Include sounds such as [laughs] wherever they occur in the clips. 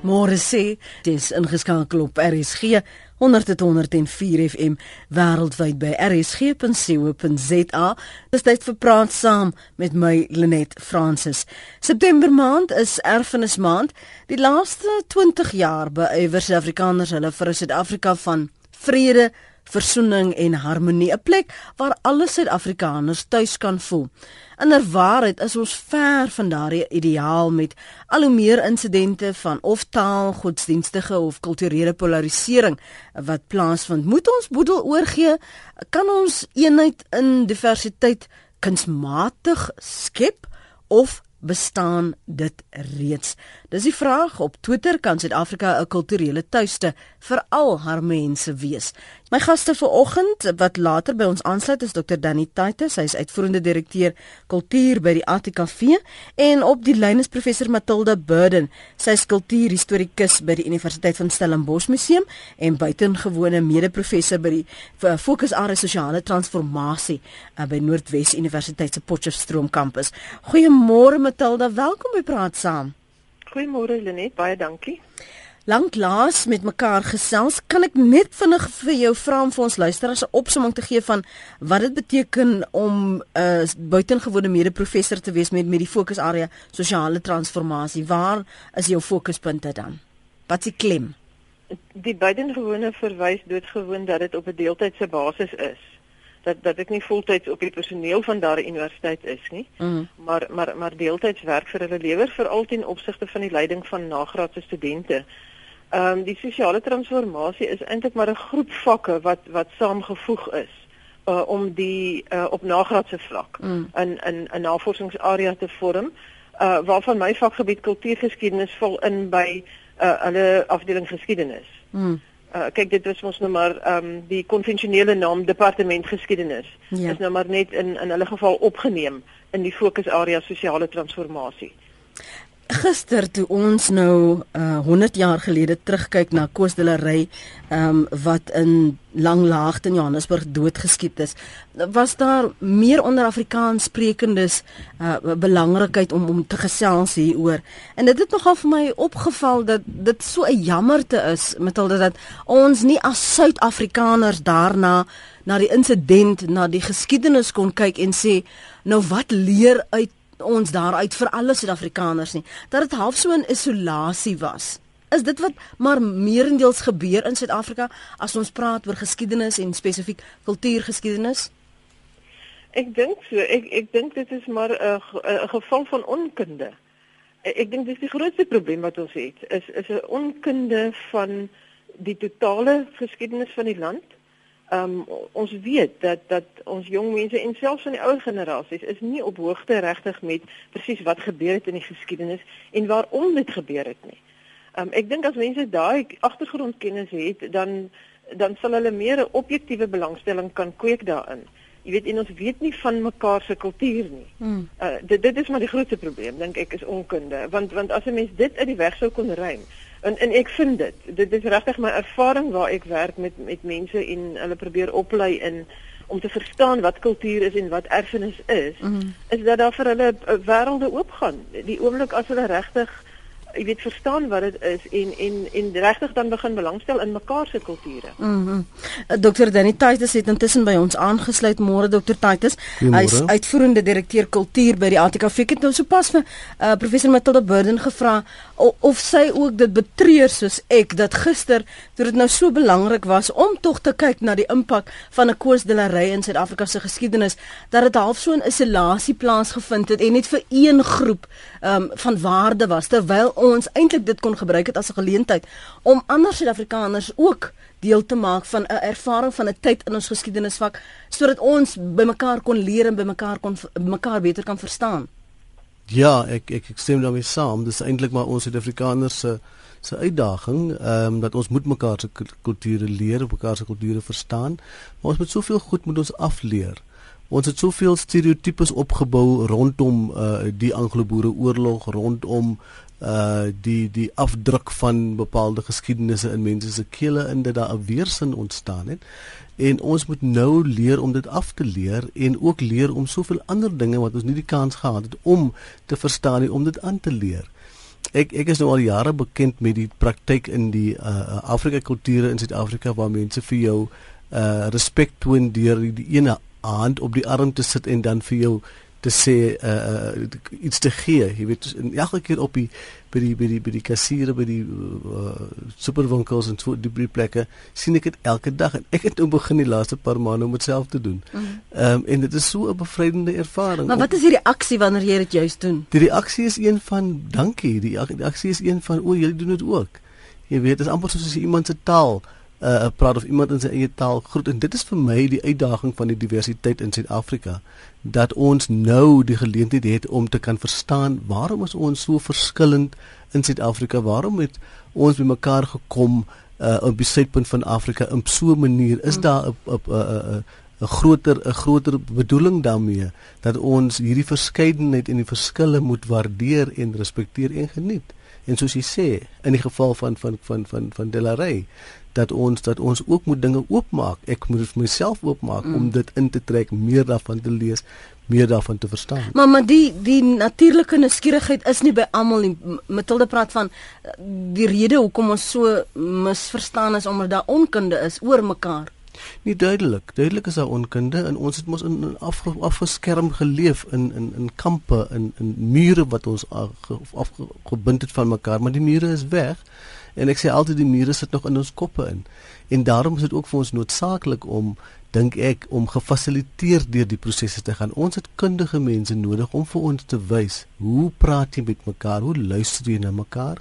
Môre sê dis ingeskakel op RSG 100.104 FM wêreldwyd by rsg.co.za. Dis tyd vir praat saam met my Lenet Fransis. September maand is erfenis maand. Die laaste 20 jaar beywer Suid-Afrikaners hulle vir Suid-Afrika van vrede, versoening en harmonie, 'n plek waar alle Suid-Afrikaners tuis kan voel. Inderwaarheid is ons ver van daardie ideaal met al hoe meer insidente van of taal, godsdienstige of kulturele polarisering wat plaasvind. Moet ons boedel oorgee? Kan ons eenheid in diversiteit kunsmatig skep of bestaan dit reeds? Dis die vraag op Twitter kan Suid-Afrika 'n kulturele tuiste vir al haar mense wees. My gaste vanoggend wat later by ons aansluit is Dr Danny Titus, hy is uitvoerende direkteur kultuur by die ATKV en op die lyn is professor Matilda Burden, sy is kultuurhistorikus by die Universiteit van Stellenbosch Museum en buitengewone mede-professor by die fokusarea sosiale transformasie uh, by Noordwes Universiteit se Potchefstroom kampus. Goeiemôre Matilda, welkom by Praat Saam. Goeiemôre Lenet, baie dankie. Lanklaas met mekaar gesels, kan ek net vinnig vir jou vra om vir ons luisteraars 'n opsomming te gee van wat dit beteken om 'n uh, buitengewone mede-professor te wees met met die fokusarea sosiale transformasie. Waar is jou fokuspunte dan? Wat s'ie klem? Die buitengewone verwys doodgewoon dat dit op 'n deeltydse basis is dat dat ek nie voltyds op die personeel van daardie universiteit is nie mm. maar maar maar deeltyds werk vir hulle lewer veral ten opsigte van die leiding van nagraadse studente. Ehm um, die sosiale transformasie is eintlik maar 'n groep vakke wat wat saamgevoeg is uh, om die uh, op nagraadse vlak mm. in in 'n navorsingsarea te vorm uh, waarvan my vakgebied kultuurgeskiedenis val in by uh, hulle afdeling geskiedenis. Mm. Uh, kyk dit was ons nou maar ehm um, die konvensionele naam departement geskiedenis ja. is nou maar net in in hulle geval opgeneem in die fokusarea sosiale transformasie. Gister toe ons nou uh 100 jaar gelede terugkyk na Koos de la Rey um wat in Langlaagte in Johannesburg doodgeskiet is, was daar meer onder Afrikaans sprekendes uh belangrikheid om om te gesels hieroor. En dit het nogal vir my opgeval dat dit so 'n jammerte is met al dat ons nie as Suid-Afrikaners daarna na die insident, na die geskiedenis kon kyk en sê, nou wat leer uit ons daaruit vir alle Suid-Afrikaners nie dat dit half so 'n isolasie was. Is dit wat maar meerendeels gebeur in Suid-Afrika as ons praat oor geskiedenis en spesifiek kultuurgeskiedenis? Ek dink so. Ek ek dink dit is maar 'n 'n geval van onkunde. Ek dink dis die grootste probleem wat ons het. Is is 'n onkunde van die totale geskiedenis van die land Ehm um, ons weet dat dat ons jong mense en selfs van die ouer generasies is nie op hoogte regtig met presies wat gebeur het in die geskiedenis en waarom dit gebeur het nie. Ehm um, ek dink as mense daai agtergrondkennis het, dan dan sal hulle meer 'n objektiewe belangstelling kan kweek daarin. Jy weet en ons weet nie van mekaar se kultuur nie. Hmm. Uh dit dit is maar die grootste probleem dink ek is onkunde want want as 'n mens dit uit die weg sou kon ruim En en ek vind dit dit is regtig my ervaring waar ek werk met met mense en hulle probeer oplei in om te verstaan wat kultuur is en wat erfenis is, mm -hmm. is dat daar vir hulle wêrelde oopgaan. Die oomblik as hulle regtig jy weet verstaan wat dit is en en en regtig dan begin belangstel in mekaar se kulture. Mhm. Mm Dr. Danny Titus het intussen by ons aangesluit môre Dr. Titus. Hy is uitvoerende direkteur kultuur by die ATKV. Ek het nou sopas vir uh, professor Matilda Burden gevra of, of sy ook dit betreur soos ek dat gister toe dit nou so belangrik was om tog te kyk na die impak van 'n Koos de la Rey in Suid-Afrika se geskiedenis dat dit half so 'n isolasie plaasgevind het en net vir een groep um, van waarde was terwyl ons eintlik dit kon gebruik het as 'n geleentheid om ander Suid-Afrikaners ook deel te maak van 'n ervaring van 'n tyd in ons geskiedenisvak sodat ons by mekaar kon leer en by mekaar kon mekaar beter kan verstaan. Ja, ek ek, ek stem daarmee saam. Dis eintlik maar ons Suid-Afrikaners se se uitdaging, ehm um, dat ons moet mekaar se kulture leer, mekaar se kulture verstaan. Maar ons moet soveel goed moet ons afleer. Ons het soveel stereotypes opgebou rondom uh die Anglo-Boereoorlog, rondom uh die die afdruk van bepaalde geskiedenisse in mense se kele in dat daar 'n weerstand ontstaan het en ons moet nou leer om dit af te leer en ook leer om soveel ander dinge wat ons nie die kans gehad het om te verstaan en om dit aan te leer. ek ek is nou al jare bekend met die praktyk in die uh, Afrika kulture in Suid-Afrika waar mense vir jou uh respek toon deur die ene hand op die arm te sit en dan vir jou te sê uh, uh iets te gee. Jy weet in elke keer op die by die by die by die kassiere by die uh, superwinkels en so die plekke sien ek dit elke dag en ek het nou begin die laaste paar maande om dit self te doen. Mhm. Ehm mm um, en dit is so 'n bevrydende ervaring. Maar wat is die reaksie wanneer jy dit juist doen? Die reaksie is een van dankie. Die reaksie is een van o, jy doen dit ook. Jy weet, dit is amper soos as iemand se taal uh praat of iemand in sy eie taal groet. En dit is vir my die uitdaging van die diversiteit in Suid-Afrika dat ons nou die geleentheid het om te kan verstaan waarom is ons so verskillend in Suid-Afrika waarom het ons by mekaar gekom uh op die suidpunt van Afrika in so 'n manier. Is hmm. daar 'n 'n 'n 'n groter 'n groter bedoeling daarmee dat ons hierdie verskeidenheid en die verskille moet waardeer en respekteer en geniet? En soos jy sê in die geval van van van van van Delarey dat ons dat ons ook moet dinge oopmaak. Ek moet vir myself oopmaak mm. om dit in te trek, meer daarvan te lees, meer daarvan te verstaan. Maar maar die die natuurlike nuuskierigheid is nie by almal nie. Matilda praat van eh, die rede hoekom ons so misverstaan is omdat daar onkunde is oor mekaar. Nie duidelik. Duidelik is daar onkunde en ons het mos in, in afge, afgeskerm geleef in in in kampe in in mure wat ons afgebind het van mekaar, maar die mure is weg. En ek sê altyd die mure sit nog in ons koppe in. En daarom is dit ook vir ons noodsaaklik om dink ek om gefasiliteer deur die prosesse te gaan. Ons het kundige mense nodig om vir ons te wys hoe praat jy met mekaar? Hoe luister jy na mekaar?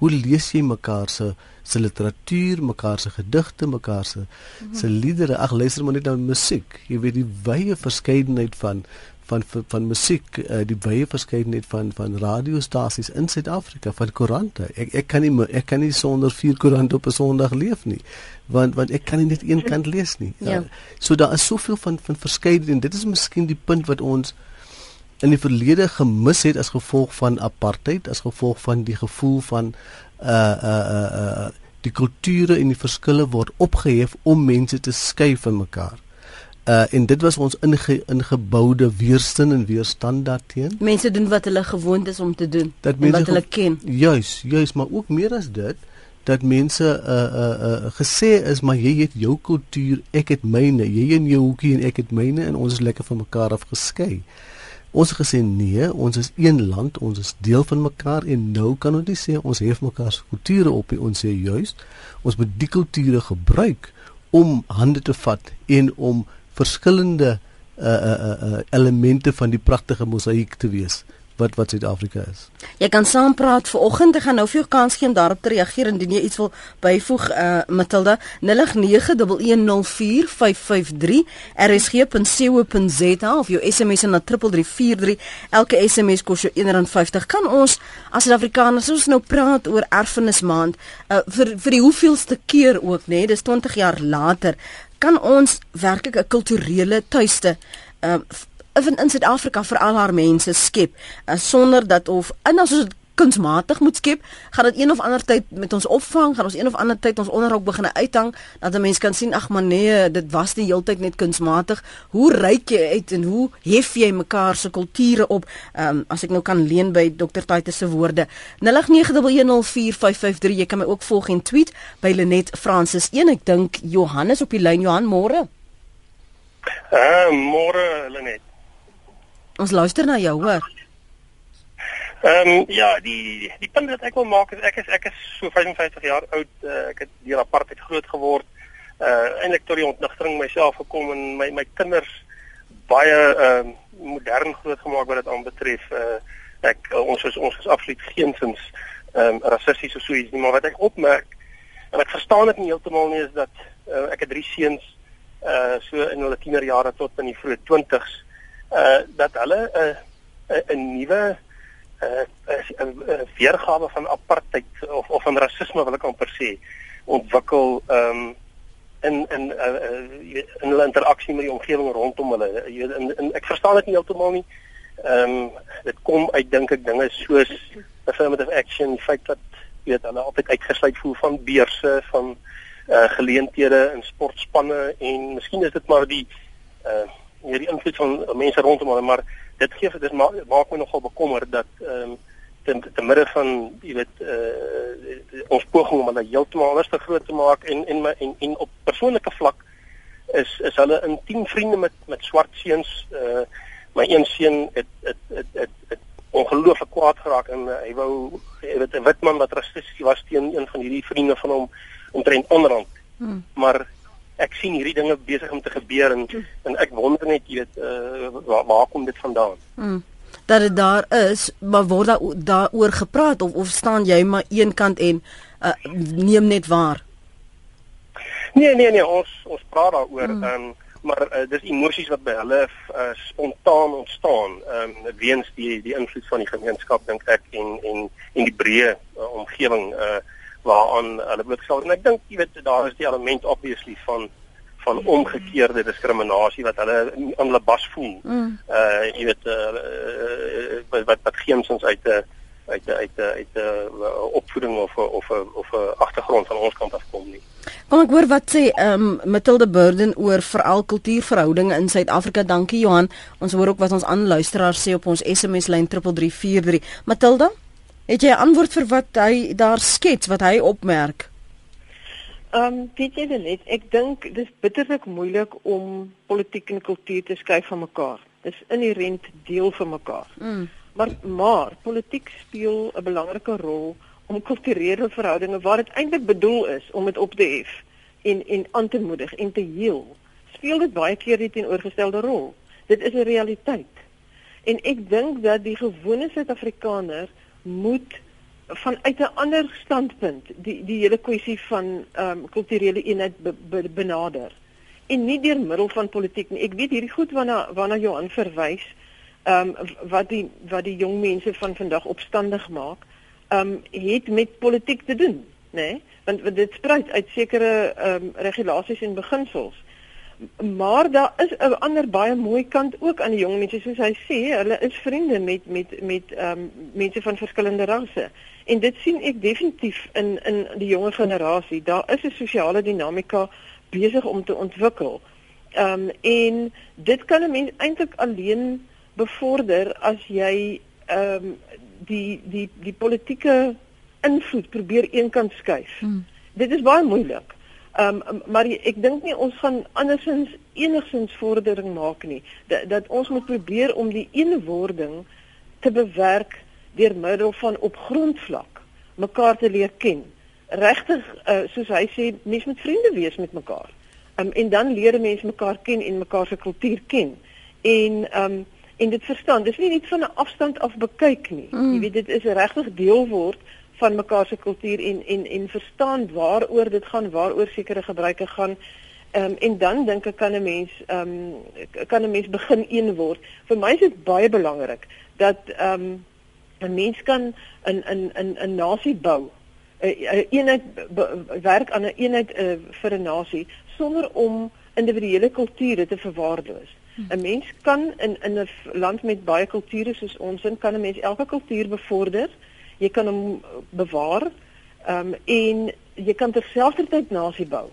Hoe lees jy mekaar se se literatuur, mekaar se gedigte, mekaar se se liedere? Ag luister maar net na musiek. Jy weet die wye verskeidenheid van van van, van musiek uh, die baie verskeidenheid van van radiostasies in Suid-Afrika van koerante. Ek ek kan nie ek kan nie sonder vier koerante op 'n Sondag leef nie want want ek kan nie net een kant lees nie. Ja. uh, so daar is soveel van van verskeidenheid en dit is miskien die punt wat ons in die verlede gemis het as gevolg van apartheid as gevolg van die gevoel van uh uh uh, uh die kulture en die verskille word opgehef om mense te skei van mekaar Uh en dit was ons inge, ingeboude weerstand en weerstand daarteen. Mense doen wat hulle gewoond is om te doen, wat hulle ken. Juis, juis, maar ook meer as dit dat mense uh uh uh gesê is maar jy het jou kultuur, ek het myne, jy in jou hoekie en ek het myne en ons is lekker van mekaar af geskei. Ons het gesê nee, ons is een land, ons is deel van mekaar en nou kan ons nie sê ons hef mekaar se kulture op nie. Ons sê juis ons moet die kulture gebruik om hande te vat en om verskillende uh, uh, uh, elemente van die pragtige mosaïek te wees wat wat Suid-Afrika is. Jy kan saam praat vanoggend. Ek gaan nou vir jou kans gee om daarop te reageer indien jy iets wil byvoeg uh Matilda 0891104553 rsg.co.za of jou SMS na 3343. Elke SMS kos jou R1.50. Kan ons as Suid-Afrikaners ons nou praat oor erfenismaand uh vir vir die hoeveelste keer ook nê? Nee? Dis 20 jaar later kan ons werklik 'n kulturele tuiste uh in Suid-Afrika vir al haar mense skep uh, sonder dat of en as ons kunsmatig moet skep, gaan dit een of ander tyd met ons opvang, gaan ons een of ander tyd ons onderhoud begin uithang dat 'n mens kan sien ag maar nee, dit was die heeltyd net kunsmatig. Hoe ryk jy uit en hoe hef jy mekaar se kulture op? Ehm um, as ek nou kan leen by Dr. Titus se woorde. 0891104553. Jy kan my ook volg en tweet by Lenet Francis 1. Ek dink Johannes op die lyn Johan môre. Uh môre Lenet. Ons luister na jou hoor. Ehm um, ja, die die punt wat ek wil maak is ek is ek is so 55 jaar oud. Uh, ek het deur apartheid groot geword. Uh eintlik tot die ontnigtering myself gekom en my my kinders baie ehm uh, modern groot gemaak wat dit aanbetref. Uh ek uh, ons is ons is absoluut geensins ehm um, rassisties of so iets nie, maar wat ek opmerk en ek verstaan dit nie heeltemal nie is dat uh, ek het drie seuns uh so in hulle tienerjare tot in die vroeë 20s uh dat hulle 'n uh, 'n nuwe uh, 'n weergawe van apartheid of of van rasisme wil ek amper sê ontwikkel um, in in uh, uh, in hulle interaksie met die omgewing rondom hulle. In, in ek verstaan dit nie heeltemal nie. Ehm um, dit kom uit dink ek dinge soos affirmative action, die feit dat jy weet hulle altyd uitgesluit voel van beurse van uh, geleenthede in sportspanne en miskien is dit maar die uh hierdie invloed van mense rondom hulle maar dit gee dit maak, maak my nogal bekommer dat ehm um, te, te midde van jy weet uh ons poging om hulle heeltemal anders te groot te maak en en en, en op persoonlike vlak is is hulle intiem vriende met met swart seuns uh my een seun het het het het, het ongelooflik kwaad geraak en uh, hy wou jy weet 'n wit man wat rassisties was teen een van hierdie vriende van hom omtrent onderhand hmm. maar ek sien hierdie dinge besig om te gebeur en en ek wonder net jy weet uh waar, waar kom dit vandaan hmm dat dit daar is, maar word daar daaroor gepraat of of staan jy maar een kant en uh, neem net waar? Nee nee nee, ons ons praat daaroor hmm. um, maar uh, dis emosies wat by hulle uh, spontaan ontstaan um, weens die die invloed van die gemeenskap dink ek en en en die breë uh, omgewing uh, waaraan hulle blootgestel word. En ek dink jy weet daar is die element obviously van van omgekeerde diskriminasie wat hulle aan hulle bas voel. Mm. Uh jy weet uh, uh wat wat geensins uit 'n uit 'n uit 'n uit 'n opvoeding of of of 'n agtergrond van ons kant af kom nie. Kom ek hoor wat sê ehm um, Matilda Burden oor veral kultuurverhoudinge in Suid-Afrika. Dankie Johan. Ons hoor ook wat ons aanluisteraars sê op ons SMS lyn 3343. Matilda, het jy 'n antwoord vir wat hy daar skets wat hy opmerk? Ehm um, weet jy net, ek dink dis bitterlik moeilik om politiek en kultuur te skei van mekaar. Dis inherënt deel van mekaar. Mm. Maar maar politiek speel 'n belangrike rol om kulturele verhoudinge waar dit eintlik bedoel is om dit op te hef en en aan te moedig en te heel. Speel dit baie keer die teenoorgestelde rol. Dit is 'n realiteit. En ek dink dat die gewone Suid-Afrikaner moet vanuit 'n ander standpunt die die hele kwessie van ehm um, kulturele eenheid be, be, benader en nie deur middel van politiek nie. Ek weet hierdie goed waarna waarna Johan verwys, ehm um, wat die wat die jong mense van vandag opstandig maak, ehm um, het met politiek te doen, né? Nee? Want, want dit spruit uit sekere ehm um, regulasies en beginsels maar daar is 'n ander baie mooi kant ook aan die jong mense. Soos hy sê hulle is vriende met met met ehm um, mense van verskillende rasse. En dit sien ek definitief in in die jonger generasie. Daar is 'n sosiale dinamika besig om te ontwikkel. Ehm um, en dit kan 'n mens eintlik alleen bevorder as jy ehm um, die die die politieke invloed probeer eenkant skuif. Hmm. dit is baie moeilik Ehm um, maar ek dink nie ons gaan andersins enigsins vordering maak nie. Dat, dat ons moet probeer om die eenwording te bewerk deur middel van op grondvlak mekaar te leer ken. Regtig uh, soos hy sê, mens moet vriende wees met mekaar. Um, en dan leer mense mekaar ken en mekaar se kultuur ken. En ehm um, en dit verstaan. Dis nie net van 'n afstand af bekyk nie. Mm. Jy weet dit is regtig deel word van mekaar se kultuur en en en verstaan waaroor dit gaan, waaroor sekere gebruike gaan. Ehm um, en dan dink ek kan 'n mens ehm um, kan 'n mens begin een word. Vir my is dit baie belangrik dat ehm um, 'n mens kan in in in 'n nasie bou. 'n eenheid werk aan 'n eenheid uh, vir 'n nasie sonder om individuele kulture te verwaarloos. Hm. 'n Mens kan in in 'n land met baie kulture soos ons in kan 'n mens elke kultuur bevorder jy kan hom bewaar ehm um, en jy kan terselfdertyd nasie bou.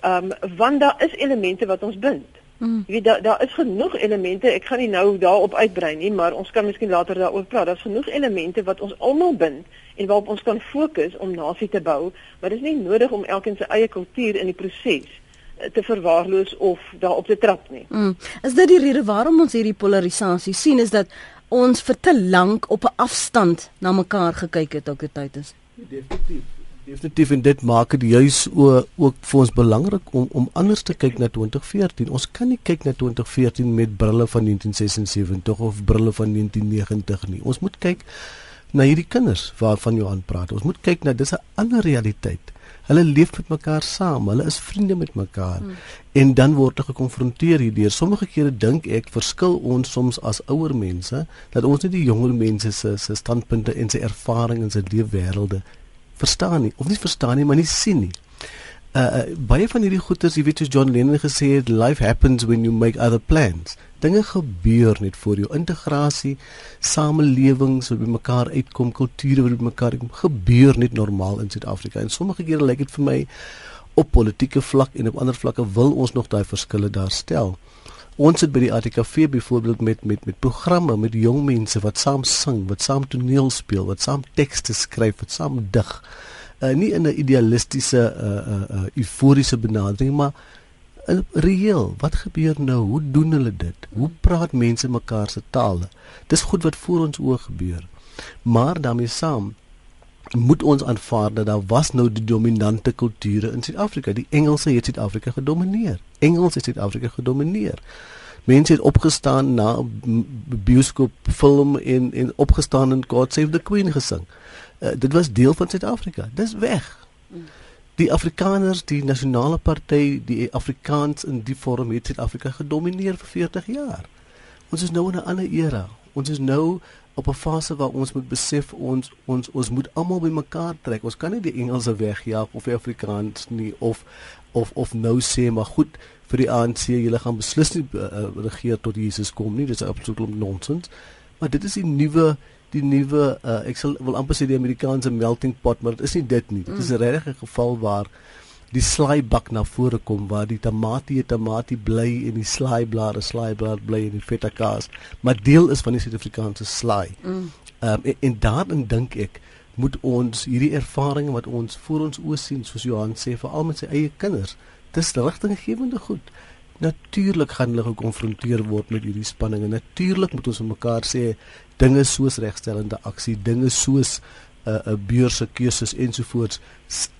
Ehm um, want daar is elemente wat ons bind. Mm. Jy weet daar daar is genoeg elemente. Ek gaan nie nou daarop uitbrei nie, maar ons kan miskien later daaroor praat. Daar's genoeg elemente wat ons almal bind en waarop ons kan fokus om nasie te bou, maar dit is nie nodig om elkeen se eie kultuur in die proses eh, te verwaarloos of daarop te trap nie. Mm. Is dit die rede waarom ons hierdie polarisasie sien is dat ons vir te lank op 'n afstand na mekaar gekyk het die tyd is. Definitief. Definitief en dit maak dit juis ook vir ons belangrik om om anders te kyk na 2014. Ons kan nie kyk na 2014 met brille van 1976 of brille van 1990 nie. Ons moet kyk na hierdie kinders waarvan Johan praat. Ons moet kyk na dis 'n ander realiteit. Hulle leef met mekaar saam. Hulle is vriende met mekaar. Hmm. En dan word hulle gekonfronteer hierdeur. Sommige kere dink ek verskil ons soms as ouer mense dat ons nie die jonger mense se se standpunte en se ervarings en se leefwêrelde verstaan nie of nie verstaan nie, maar nie sien nie. Uh, uh baie van hierdie goeters, jy weet soos John Lennon gesê het, life happens when you make other plans. Dinge gebeur net voor jou integrasie samelewings wat by mekaar uitkom kulture wat by mekaar uitkom gebeur net normaal in Suid-Afrika. En sommige kere lyk dit vir my op politieke vlak en op ander vlakke wil ons nog daai verskille daar stel. Ons sit by die ATKV byvoorbeeld met met met programme met jong mense wat saam sing, wat saam toneel speel, wat saam tekste skryf, wat saam dig. Uh, nie in 'n idealistiese uh uh, uh euforiese benadering maar in reëel. Wat gebeur nou? Hoe doen hulle dit? Hoe praat mense mekaar se tale? Dis goed wat voor ons oë gebeur. Maar daarmee saam moet ons aanvaar dat daar was nou die dominante kulture in Suid-Afrika. Die Engelse het Suid-Afrika gedomeineer Engels het Suid-Afrika gedomeineer mense het opgestaan na bioskop film en en opgestaan en God save the queen gesing uh, dit was deel van Suid-Afrika dis weg die Afrikaners, die nasionale party, die Afrikaans in die vorm het Suid-Afrika gedomeineer vir 40 jaar. Ons is nou in 'n ander era. Ons is nou op 'n fase waar ons moet besef ons ons ons moet almal bymekaar trek. Ons kan nie die Engelse wegjaag of die Afrikaans nie of of of nou sê maar goed vir die ANC, julle gaan beslis nie uh, regeer tot Jesus kom nie. Dit is absoluut nonsens. Maar dit is die nuwe die nuwe uh, ek sal wil amper sê die Amerikaanse melting pot, maar dit is nie dit nie. Dit is 'n mm. regte geval waar die slaaibak na vore kom waar die tamatie tamatie bly en die slaaiblare slaaiblare bly en die feta kaas, maar deel is van die Suid-Afrikaanse slaai. Mm. Um, en, en daarin dink ek moet ons hierdie ervaring wat ons voor ons oë sien soos Johan sê veral met sy eie kinders dis rigtinggewende goed natuurlik gaan hulle gekonfronteer word met hierdie spanninge natuurlik moet ons mekaar sê dinge soos regstellende aksie, dinge soos 'n uh, 'n uh, beurse keuses ensovoorts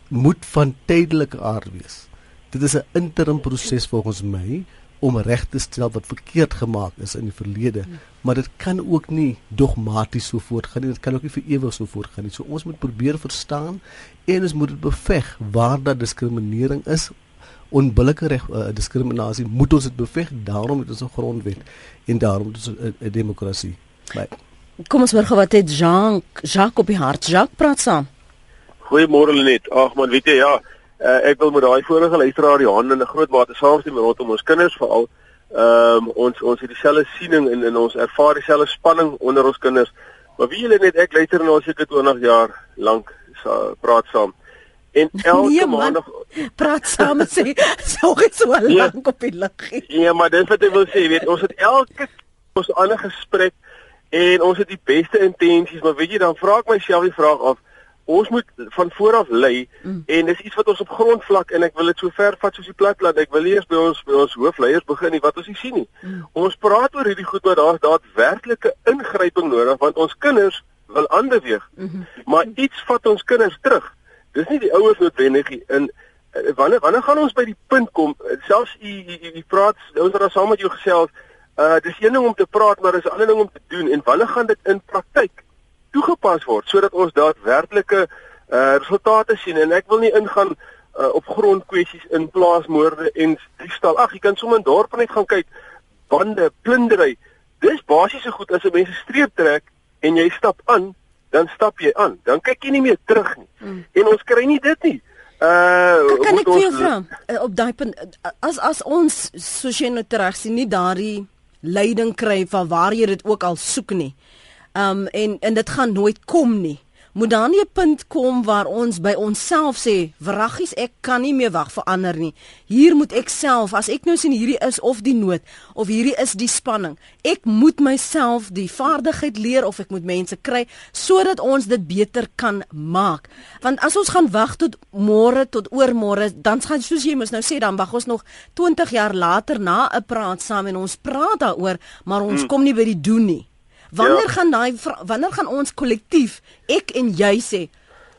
moet van tydelike aard wees. Dit is 'n interim proses volgens my om reg te stel wat verkeerd gemaak is in die verlede, maar dit kan ook nie dogmaties so voortgaan nie. Dit kan ook nie vir ewig so voortgaan nie. So ons moet probeer verstaan en ons moet dit beveg waar daar diskriminering is onbillike reg uh, diskriminasie moet ons dit beveg daarom het ons 'n grondwet en daarom het ons 'n demokrasie. Bye. Kom ons hoor gou wat het Jean Jacques op die hart. Jacques praat saam. Goeiemôre Lenet. Ag man, weet jy ja, uh, ek wil met daai vorige luisteraar Johan in 'n groot mate saamstem rondom ons kinders veral. Ehm um, ons ons het dieselfde siening en in ons ervaar dieselfde spanning onder ons kinders. Maar wie julle net ek luister nou seker 20 jaar lank sa, praat saam. En [laughs] elke nee, maandag praat saam en sê [laughs] so iets so nee. lank op die lig. Ja, maar dis wat ek wil sê, weet ons het elke ons ander gesprek en ons het die beste intensies, maar weet jy dan vra ek myself die vraag af ons moet van voor af lei mm. en dis iets wat ons op grondvlak en ek wil dit so ver vat soos die platland ek wil eers by ons by ons hoofleiers begin nie wat ons nie sien nie mm. ons praat oor hierdie goed maar daar's daadwerklike ingryping nodig want ons kinders wil aanbeweeg mm -hmm. maar iets vat ons kinders terug dis nie die ouers noodwendig in eh, wanneer wanneer gaan ons by die punt kom selfs u u praat ons het daar saam met jou gesels Uh dis een ding om te praat, maar is 'n ander ding om te doen en wanneer gaan dit in praktyk toegepas word sodat ons daadwerklike uh resultate sien en ek wil nie ingaan uh, op grondkwessies in plaasmoorde en diefstal. Ag, jy kan sommer in dorpe net gaan kyk bande, plundering. Dis basiese goed as 'n mens 'n streep trek en jy stap aan, dan stap jy aan. Dan kyk jy nie meer terug nie. Mm. En ons kry nie dit nie. Uh kan ek vir jou vra op daai punt as as ons soos jy nou reg sien nie daardie leiding kry van waar jy dit ook al soek nie. Um en en dit gaan nooit kom nie. Moet daar nie 'n punt kom waar ons by onsself sê, "Wraggies, ek kan nie meer wag vir ander nie. Hier moet ek self, as ek nou sien hierdie is of die nood of hierdie is die spanning, ek moet myself die vaardigheid leer of ek moet mense kry sodat ons dit beter kan maak. Want as ons gaan wag tot môre tot oormôre, dan gaan soos jy mos nou sê, dan wag ons nog 20 jaar later na 'n praat saam en ons praat daaroor, maar ons hmm. kom nie by die doen nie. Wanneer ja. gaan daai wanneer gaan ons kollektief ek en jy sê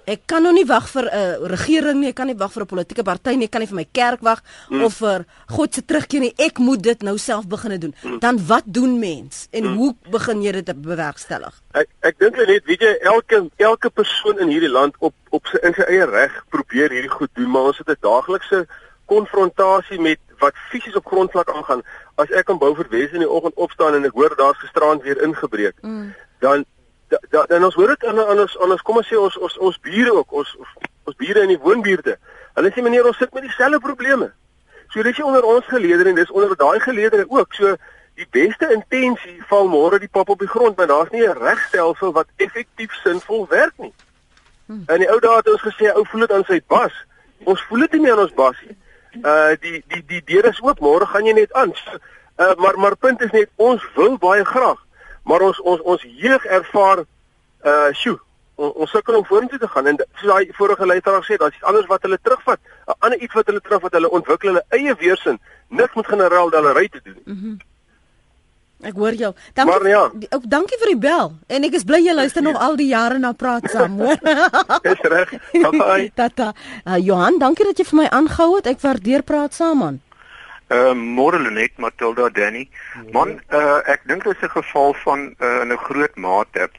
ek kan nou nie wag vir 'n uh, regering nie, ek kan nie wag vir 'n politieke party nie, ek kan nie vir my kerk wag mm. of vir God se terugkeer nie. Ek moet dit nou self begine doen. Mm. Dan wat doen mens en mm. hoe begin jy dit bewerkstellig? Ek ek dink net weet jy elke elke persoon in hierdie land op op sy in sy eie reg probeer hierdie goed doen, maar ons het 'n daaglikse konfrontasie met wat fisies op grondvlak aangaan. As ek aan Beaufort Wes in die oggend opstaan en ek hoor daar's gisterand weer ingebreek, mm. dan dan da, dan ons hoor dit aan aan ons kom ons sê ons ons ons bure ook, ons ons bure in die woonbuurte. Hulle sê meneer ons sit met dieselfde probleme. So dis nie onder ons geleedere en dis onder daai geleedere ook. So die beste intensie val môre die pap op die grond, maar daar's nie 'n regstelsel wat effektief sinvol werk nie. Hmm. In die ou dae het ons gesê ou voel dit aan sy bas. Ons voel dit nie meer aan ons bas nie uh die die die deur is oop môre gaan jy net aan Uh, maar maar punt is net ons wil baie graag, maar ons ons ons jeug ervaar uh sjoe, ons, ons sukkel om vorentoe te gaan en soos daai vorige luisteraar sê, daar's iets anders wat hulle terugvat. 'n Ander iets wat hulle terugvat, hulle ontwikkel hulle eie weerstand, niks met generaal dalery te doen. Mhm. Mm Ek hoor jou. Dankie. Maar ja. Ook dankie vir die bel. En ek is bly jy luister nog al die jare na praat saam, hoor. [laughs] Dis reg. Bye. [laughs] Tata. Uh, Johan, dankie dat jy vir my aangehou het. Ek waardeer praat saam man. Ehm uh, môre Lenet Matilda Danny. Man, uh, ek dink dit is 'n geval van uh, in 'n groot mate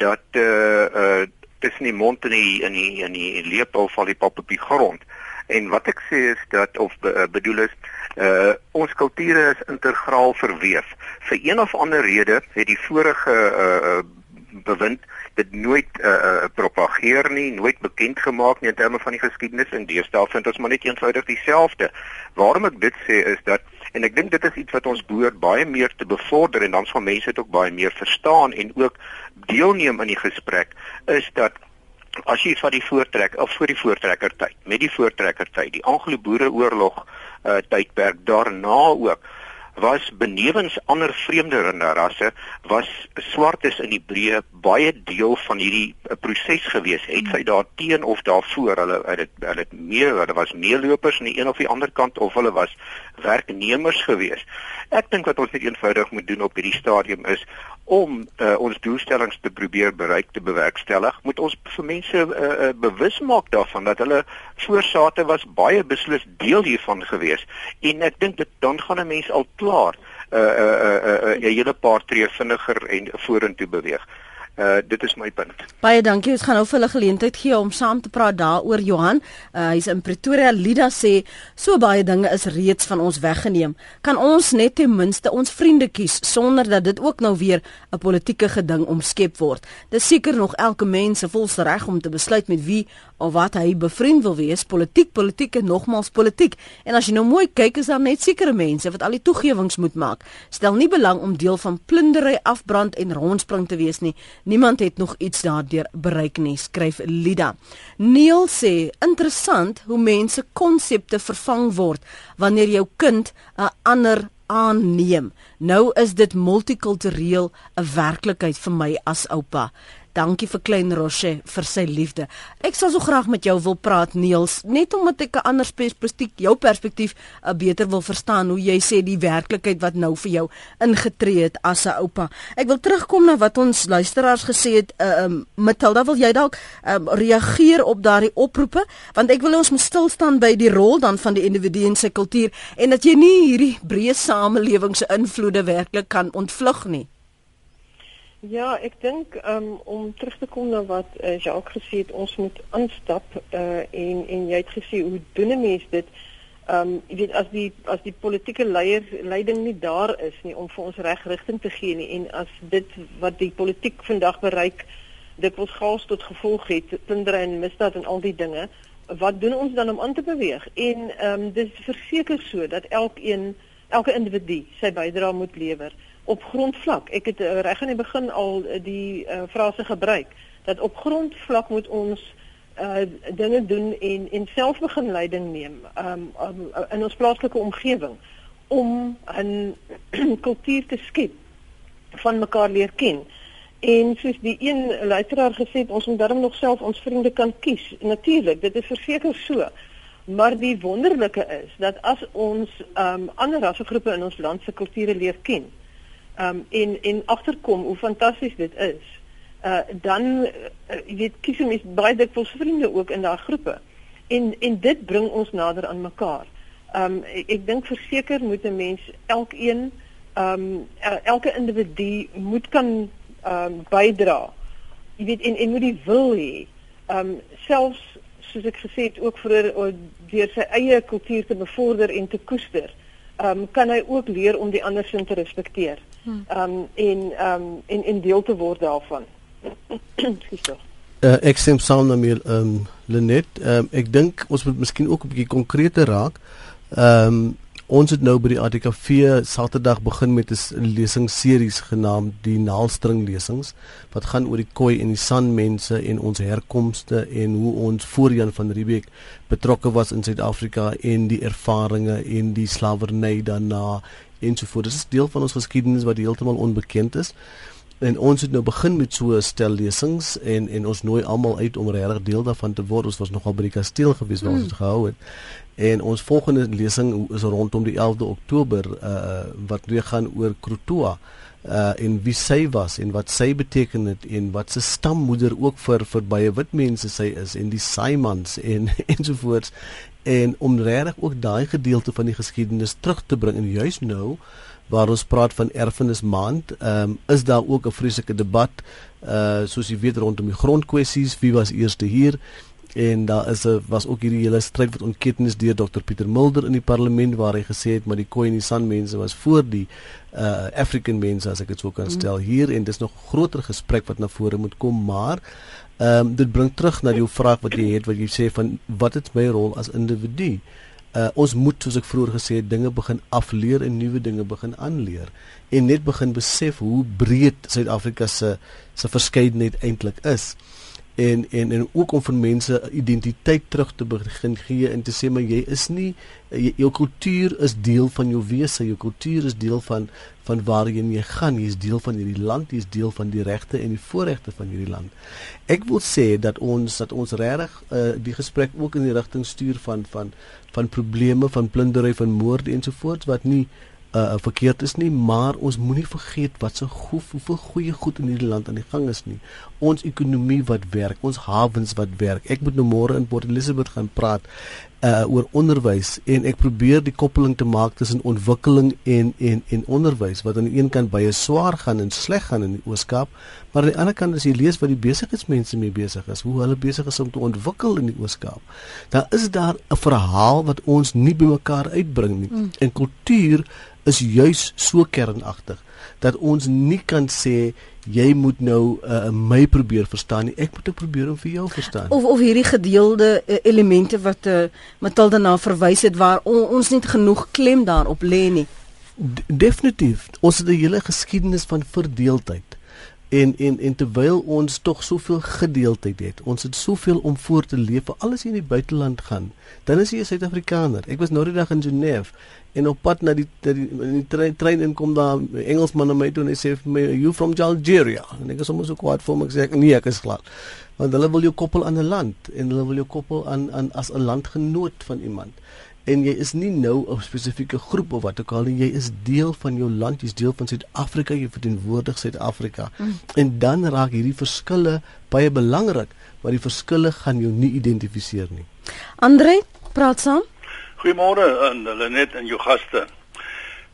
dat eh uh, uh, tussen die mond en die in die in die lepel val die pap op die grond. En wat ek sê is dat of be, bedoel is uh ons kulture is integraal verweef. Vir een of ander rede het die vorige uh bewind dit nooit uh propageer nie, nooit bekend gemaak nie in terme van die geskiedenis en deesdae vind ons maar net eenvoudig dieselfde. Waarom ek dit sê is dat en ek dink dit is iets wat ons behoort baie meer te bevorder en dan sal mense dit ook baie meer verstaan en ook deelneem in die gesprek is dat as jy van die voortrek of voor die voortrekker tyd met die voortrekker tyd die Anglo-Boereoorlog uh, tydperk daarna ook was benewens ander vreemde rasse was swartes in Hebreë baie deel van hierdie uh, proses gewees. Het sy daar teen of daarvoor? Hulle het hulle het meer hulle was meelopers aan die een of die ander kant of hulle was werknemers gewees. Ek dink wat ons net eenvoudig moet doen op hierdie stadium is om uh, ons doelstellings te probeer bereik te bewerkstellig moet ons vir mense uh, uh, bewus maak daarvan dat hulle voorsate was baie beslis deel hiervan gewees. En ek dink dit dan gaan 'n mens al klaar 'n uh, 'n uh, uh, uh, uh, hele paar tree vinniger en vorentoe beweeg. Uh dit is my punt. Baie dankie. Ons gaan nou vir hulle geleentheid gee om saam te praat daaroor Johan. Uh hy's in Pretoria. Lida sê so baie dinge is reeds van ons weggeneem. Kan ons net ten minste ons vriende kies sonder dat dit ook nou weer 'n politieke geding omskep word. Dis seker nog elke mens se volste reg om te besluit met wie of wat hy bevriend wil wees. Politiek, politiek en nogmals politiek. En as jy nou mooi kyk, is daar net sekere mense wat al die toegewings moet maak. Stel nie belang om deel van plundery, afbrand en rondspring te wees nie. Niemand het nog iets daardeur bereik nie, skryf Lida. Neil sê, interessant hoe mense konsepte vervang word wanneer jou kind 'n ander aanneem. Nou is dit multikultureel 'n werklikheid vir my as oupa. Dankie vir klein Roche vir sy liefde. Ek sal so graag met jou wil praat Niels, net omdat ek 'n ander perspektief, jou perspektief, uh, beter wil verstaan hoe jy sê die werklikheid wat nou vir jou ingetree het as 'n oupa. Ek wil terugkom na wat ons luisteraars gesê het. Uh, um, Matilda, wil jy dalk um, reageer op daardie oproepe? Want ek wil ons moet stil staan by die rol dan van die individu in sy kultuur en dat jy nie hierdie breë samelewing se invloede werklik kan ontvlug nie. Ja, ek dink um, om terug te kom na wat uh, Jacques gesê het, ons moet aanstap uh, en en jy het gesê hoe doen 'n mens dit? Ehm um, jy weet as die as die politieke leier leiding nie daar is nie om vir ons reg rigting te gee nie en as dit wat die politiek vandag bereik dit ons gaas tot gevolg het, plundering en misdaad en al die dinge, wat doen ons dan om aan te beweeg? En ehm um, dit is verseker so dat elkeen elke individu sy bydrae moet lewer op grondvlak. Ek het uh, reg aan die begin al uh, die uh, frase gebruik dat op grondvlak moet ons uh dinge doen en en self begin leiding neem um, um in ons plaaslike omgewing om 'n [clears throat] kultuur te skep van mekaar leer ken. En soos die een luisteraar gesê het, ons moet darm nog self ons vriende kan kies. Natuurlik, dit is verseker so. Maar die wonderlike is dat as ons um ander rassegroepe in ons land se kulture leer ken, um en en agterkom hoe fantasties dit is. Uh dan uh, jy weet kies mens baie dikwels vriende ook in daai groepe. En en dit bring ons nader aan mekaar. Um ek, ek dink verseker moet 'n mens elkeen um elke individu moet kan um bydra. Jy weet en en moet die wil hê. Um selfs soos ek gesê het ook vir deur sy eie kultuur te bevorder en te koester. Um kan hy ook leer om die ander sin te respekteer. Hmm. um en um en en deel te word daarvan. [clears throat] uh, ek stem saam met um Lenet. Um ek dink ons moet miskien ook 'n bietjie konkreter raak. Um ons het nou by die ATKV Saterdag begin met 'n lesingsseries genaamd die Naalstring lesings wat gaan oor die Khoi en die San mense en ons herkomste en hoe ons voor Jan van Riebeeck betrokke was in Suid-Afrika en die ervarings en die slawerny daarna ensovoorts. Dit is deel van ons geskiedenis wat heeltemal onbekend is. En ons het nou begin met so 'n stel lesings en en ons nooi almal uit om regtig deel daarvan te word. Ons was nogal by die kasteel gewees waar mm. ons dit gehou het. En ons volgende lesing is rondom die 11de Oktober uh wat weer gaan oor Krotoa uh en wie sy was en wat sy beteken het en wat se stammoeder ook vir vir baie wit mense sy is en die Simons en [laughs] ensovoorts en om regtig ook daai gedeelte van die geskiedenis terug te bring en juis nou waar ons praat van erfenis maand, ehm um, is daar ook 'n vreeslike debat uh soos jy weet rondom die grondkwessies, wie was eerste hier? En daar is 'n was ook hierdie hele stryd wat ontketen is deur Dr Pieter Mulder in die parlement waar hy gesê het maar die Khoi en die San mense was voor die uh African mense as ek dit sou kan stel hier. En dis nog groter gesprek wat na vore moet kom maar ehm um, dit bring terug na jou vraag wat jy het wat jy sê van wat is my rol as individu? Uh, ons moet soos ek vroeër gesê het dinge begin afleer en nuwe dinge begin aanleer. En net begin besef hoe breed Suid-Afrika se se verskeidenheid eintlik is. En en en ook om vir mense identiteit terug te begin gee en te sê maar jy is nie jy, jou kultuur is deel van jou wese jou kultuur is deel van van waarheen jy gaan jy is deel van hierdie land jy is deel van die regte en die voorregte van hierdie land ek wil sê dat ons dat ons regtig uh, die gesprek ook in die rigting stuur van van van probleme van plundering van moorde ensovoorts wat nie uh, verkeerd is nie, maar ons moenie vergeet wat so goed hoeveel goeie goed in hierdie land aan die gang is nie. Ons ekonomie wat werk, ons hawens wat werk. Ek moet nou môre in Port Elizabeth gaan praat uh oor onderwys en ek probeer die koppeling te maak tussen ontwikkeling en en en onderwys wat aan die een kant baie swaar gaan en sleg gaan in die Ooskaap, maar aan die ander kant as jy lees wat die besigheidsmense mee besig is, hoe hulle besig is om te ontwikkel in die Ooskaap, dan is daar 'n verhaal wat ons nie bymekaar uitbring nie. Mm. En kultuur is juis so kernagtig dat ons nie kan sê jy moet nou uh, my probeer verstaan nie ek moet ek probeer om vir jou verstaan. Of of hierdie gedeelde uh, elemente wat uh, Matilda na verwys het waar on, ons nie genoeg klem daarop lê nie. D definitief. Ons het 'n hele geskiedenis van verdeeldheid en en en terwyl ons tog soveel gedeeldheid het ons het soveel om voor te leef vir alles in die buiteland gaan dan is jy 'n Suid-Afrikaner. Ek was nou die dag in Genève en op pad na die die, die trein, trein en kom daar Engelsman na my toe en hy sê vir my you from Algeria? En ek is sommer so kwaad vir sê ek nee ek is glad. Want hulle wil jou koppel aan 'n land en hulle wil jou koppel aan aan as 'n landgenoot van iemand en jy is nie nou 'n spesifieke groep of wat ook al nie jy is deel van jou land jy's deel van Suid-Afrika jy verteenwoordig Suid-Afrika mm. en dan raak hierdie verskille baie belangrik maar die verskille gaan jou nie identifiseer nie Andre praat saam Goeiemôre aan Lenet en jou gaste.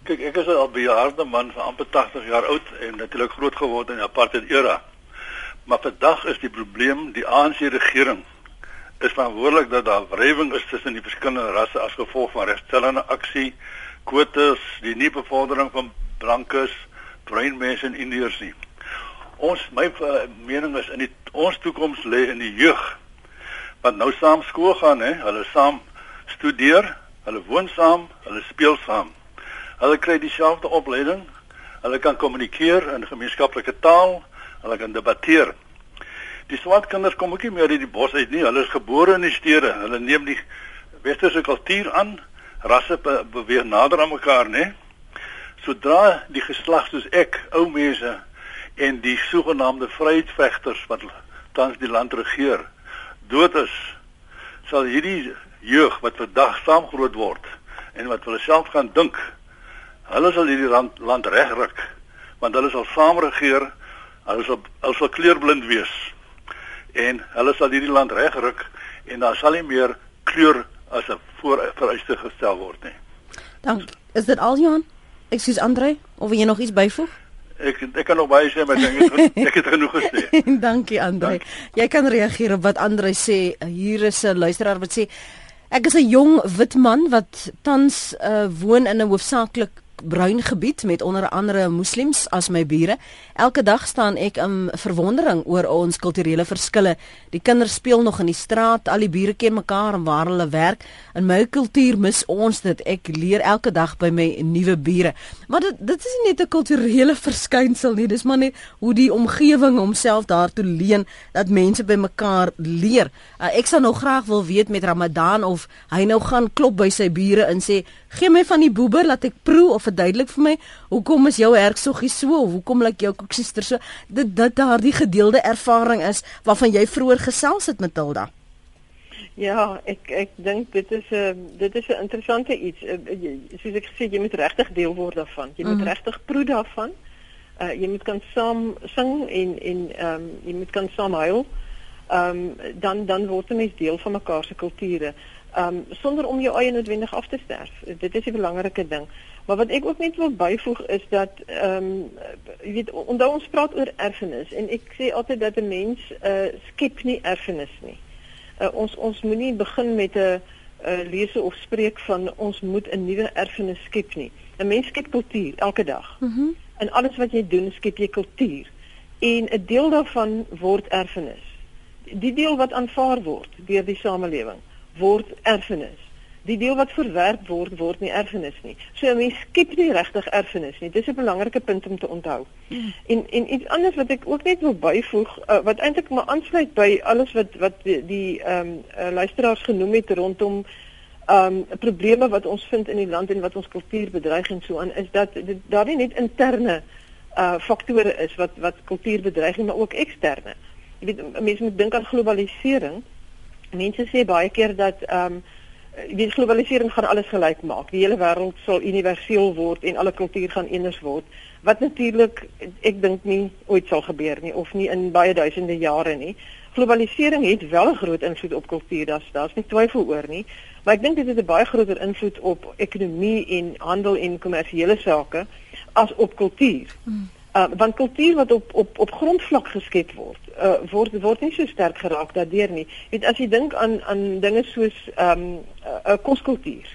Kyk, ek is al 'n bejaarde man van amper 80 jaar oud en natuurlik groot geword in die apartheid era. Maar vandag is die probleem die ANC regering is verantwoordelik dat daar wrywing is tussen die verskillende rasse as gevolg van regstellende aksie, kwotas, die nie bevordering van blankes, bruin mense en indiërs nie. Ons my uh, mening is in die ons toekoms lê in die jeug wat nou saam skool gaan hè, hulle saam studeer, hulle woon saam, hulle speel saam. Hulle kry dieselfde opleiding. Hulle kan kommunikeer in gemeenskaplike taal, hulle kan debatteer. Die swart kinders kom ook nie meer uit die bos uit nie. Hulle is gebore in die stede. Hulle neem die westerse kultuur aan. Rasse be beweeg nader aan mekaar, né? Sodra die geslag soos ek, ou mense en die sogenaamde vryheidsvegters wat tans die land regeer, dood is, sal hierdie jeug wat vandag saam groot word en wat hulle self gaan dink hulle sal hierdie land, land regryk want hulle sal saam regeer hulle sal hulle sal kleurblind wees en hulle sal hierdie land regryk en daar sal nie meer kleur as 'n vooruitste gestel word nie dank is dit al Johan ek sê Andre of jy nog iets byvoeg Ek ek kan nog baie sê maar ek het [laughs] ek het genoeg gesê. [laughs] Dankie Andre. Dank. Jy kan reageer op wat Andre sê. Hier is 'n luisteraar wat sê Ek is 'n jong wit man wat tans uh, woon in 'n hoofsaaklik bruin gebied met onder andere moslems as my bure. Elke dag staan ek in verwondering oor ons kulturele verskille. Die kinders speel nog in die straat, al die bure ken mekaar en waar hulle werk. In my kultuur mis ons dit. Ek leer elke dag by my nuwe bure. Maar dit dit is nie net 'n kulturele [laughs] verskynsel nie, dis maar net hoe die omgewing homself daartoe leen dat mense by mekaar leer. Uh, ek sou nou graag wil weet met Ramadan of hy nou gaan klop by sy bure en sê, "Gee my van die boeber laat ek proe of verduidelik vir my, hoekom is jou herksoggie so? Hoekom lyk jou koeksiester so? Dit dit daardie gedeelde ervaring is waarvan jy vroeër gesels het met Tilda. Ja, ek ek dink dit is 'n uh, dit is 'n interessante iets. Uh, soos ek gesê, jy moet regtig deel word daarvan. Jy moet mm -hmm. regtig proe daarvan. Uh jy moet kan saam sing en en ehm um, jy moet kan saam huil. Ehm um, dan dan word jy mens deel van mekaar se kulture. Um, sonder om jou eie noodwendig af te sterf. Dit is 'n belangrike ding. Maar wat ek ook net wil byvoeg is dat ehm um, jy weet onthou ons praat oor erfenis en ek sê altyd dat 'n mens uh skep nie erfenis nie uh, ons ons moenie begin met 'n uh, lese of spreek van ons moet 'n nuwe erfenis skep nie. 'n Mens skep kultuur elke dag. Mm en alles wat jy doen, skep jy kultuur. En 'n deel daarvan word erfenis. Die deel wat aanvaar word deur die samelewing word erfenis die deel wat verwerp word word nie erfenis nie. So 'n mens skep nie regtig erfenis nie. Dis 'n belangrike punt om te onthou. Mm. En en iets anders wat ek ook net wil byvoeg uh, wat eintlik maar aansluit by alles wat wat die ehm um, uh, luisteraars genoem het rondom ehm um, probleme wat ons vind in die land en wat ons kultuur bedreig en so aan is dat daar nie net interne uh faktore is wat wat kultuur bedreig nie, maar ook eksterne. Jy weet mense moet dink aan globalisering. Mense sê baie keer dat ehm um, die globalisering gaan alles gelyk maak. Die hele wêreld sal universeel word en alle kultuur gaan eenders word. Wat natuurlik ek dink nie ooit sal gebeur nie of nie in baie duisende jare nie. Globalisering het wel 'n groot invloed op kultuur, daar's daar's nie twyfel oor nie. Maar ek dink dit het 'n baie groter invloed op ekonomie en handel en kommersiële sake as op kultuur. Hmm. Uh, want kultuur wat op op op grondvlak geskep word, uh, word word nie so sterk geraak daardeur nie. Jy weet as jy dink aan aan dinge soos ehm um, 'n uh, koskultuur.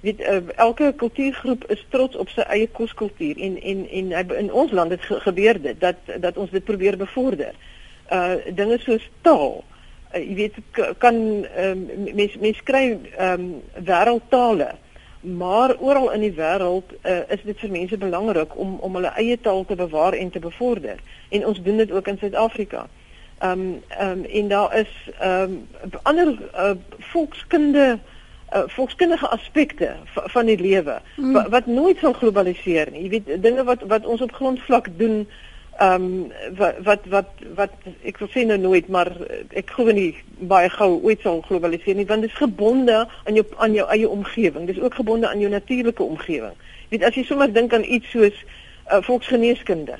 Jy weet uh, elke kultuurgroep is trots op sy eie koskultuur en en en in ons land het ge gebeur dit dat dat ons dit probeer bevorder. Uh dinge soos taal. Uh, jy weet kan um, mens mens kry ehm um, wêreldtale maar oral in die wêreld uh, is dit vir mense belangrik om om hulle eie taal te bewaar en te bevorder en ons doen dit ook in Suid-Afrika. Ehm um, ehm um, en daar is ehm um, ander uh, volkskunde uh, volkskundige aspekte van die lewe mm. wat, wat nooit sal globaliseer nie. Jy weet dinge wat wat ons op grondvlak doen ehm um, wat wat wat wat ek wil sê nou nooit maar ek glo nie baie gou ooit sal globaliseer nie want dit is gebonde aan jou aan jou eie omgewing. Dit is ook gebonde aan jou natuurlike omgewing. Jy weet as jy sommer dink aan iets soos uh, volksgeneeskunde.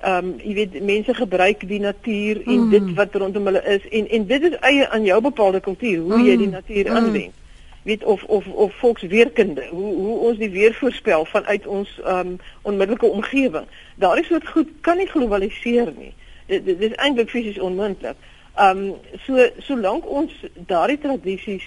Ehm um, jy weet mense gebruik die natuur en mm. dit wat rondom hulle is en en dit is eie aan jou bepaalde kultuur hoe mm. jy die natuur mm. aanwend weet of of of volksweerkunde hoe hoe ons die weer voorspel vanuit ons um onmiddellike omgewing daardie soort goed kan nie globaliseer nie. Dit, dit is eintlik fisies onmoontlik um so solank ons daardie tradisies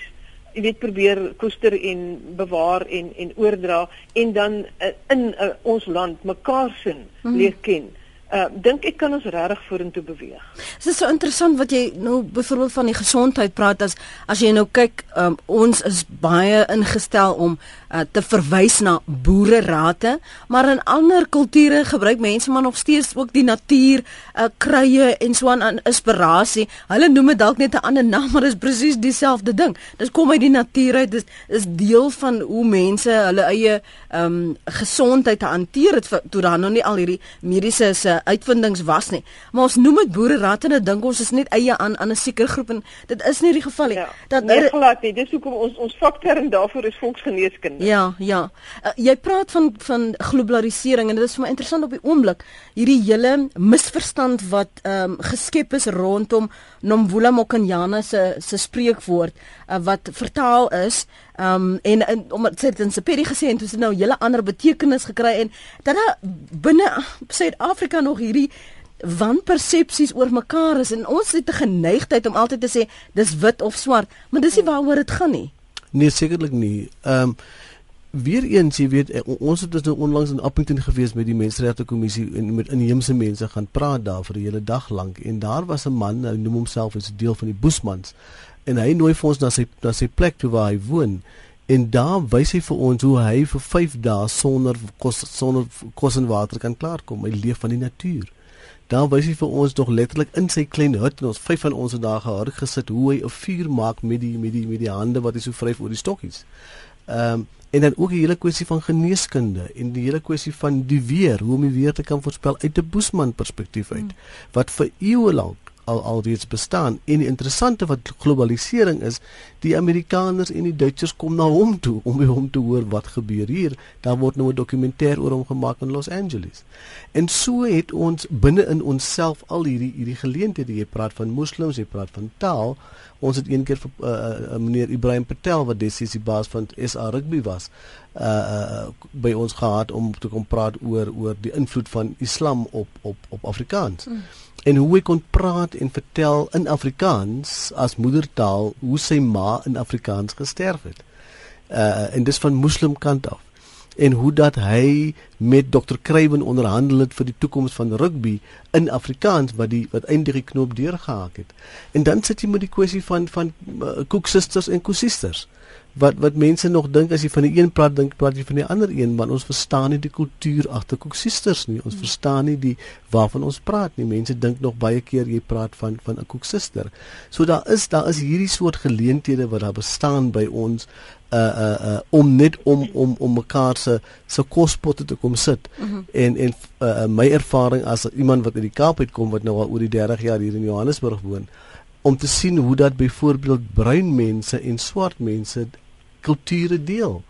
jy weet probeer koester en bewaar en en oordra en dan uh, in uh, ons land mekaar sin hmm. leer ken uh, dink ek kan ons regtig vorentoe beweeg. Dit is so interessant wat jy nou byvoorbeeld van die gesondheid praat as as jy nou kyk um, ons is baie ingestel om uh, te verwys na boererate, maar in ander kulture gebruik mense maar nog steeds ook die natuur, uh, kruie en so aan inspirasie. Hulle noem dit dalk net 'n ander naam, [laughs] maar dit is presies dieselfde ding. Dit kom uit die natuur uit. Dit is deel van hoe mense hulle eie ehm um, gesondheid hanteer het toe daar nog nie al hierdie mediese se uitvindings was nie. Maar ons noem dit boererate en dink ons is net eie aan aan 'n sekere groep en dit is nie die geval nie. Ja, dat nie glad nie. Dis hoekom ons ons vakterm daarvoor is volksgeneeskunde. Ja, ja. Uh, jy praat van van globalisering en dit is vir my interessant op die oomblik hierdie hele misverstand wat ehm um, geskep is rondom Nomvula Mokanyana se se spreekwoord uh, wat vertaal is um, en, en omdat sy dit in Sepedi gesê en toe het nou 'n hele ander betekenis gekry en dat daar binne Suid-Afrika nog hierdie wanpersepsies oor mekaar is en ons het 'n geneigtheid om altyd te sê dis wit of swart, maar dis nie waaroor dit gaan nie. Nee, sekerlik nie. Ehm um, weer eens, jy weet, ons het dus nou onlangs in Appington gewees met die Menseregte Kommissie en met inheemse mense gaan praat daar vir 'n hele dag lank en daar was 'n man, hy noem homself as deel van die Boesmans en hy nooi vir ons na sy na sy plek toe waar hy woon en daar wys hy vir ons hoe hy vir 5 dae sonder kos sonder kos en water kan klaarkom. Hy leef van die natuur. Daar wys hy vir ons nog letterlik in sy klein hut en ons vyf van ons het daar gehard gesit hoe hy 'n vuur maak met die met die met die hande wat hy so vryf oor die stokkies. Ehm um, en dan ook die hele kwessie van geneeskunde en die hele kwessie van die weer, hoe om die weer te kan voorspel uit 'n Boesman perspektief uit mm. wat vir eeue lank al alreeds bestaan. En die interessante wat globalisering is die Amerikaners en die Duitsers kom na hom toe om by hom te hoor wat gebeur hier. Daar word nou 'n dokumentêr oor hom gemaak in Los Angeles. En so het ons binne in onsself al hierdie hierdie geleenthede jy praat van moslems jy praat van taal. Ons het een keer vir uh, uh, meneer Ibrahim Patel wat destyds die baas van SA rugby was uh, uh by ons gehad om te kom praat oor oor die invloed van Islam op op op Afrikaans. Mm en hoe hy kon praat en vertel in Afrikaans as moedertaal hoe sy ma in Afrikaans gesterf het. Uh en dis van moslim kant af. En hoe dat hy met Dr. Kruiven onderhandel het vir die toekoms van rugby in Afrikaans wat die wat eintlik die knoop deurgehaak het. En dan sit jy met die kwessie van van uh, Cook sisters en Cook sisters. Uh wat wat mense nog dink as jy van die een praat dink praat jy van die ander een want ons verstaan nie die kultuur agter Cook Sisters nie. Ons verstaan nie die waarvan ons praat nie. Mense dink nog baie keer jy praat van van 'n Cook Sister so daar is daar is hierdie soort geleenthede wat daar bestaan by ons uh uh uh om net om om om mekaar se se kospotte te kom sit. Mm -hmm. en en uh, my ervaring as iemand wat uit die Kaap uitkom wat nou al oor die 30 jaar hier in Johannesburg woon om te sien hoe dat byvoorbeeld bruin mense en swart mense kulture deel.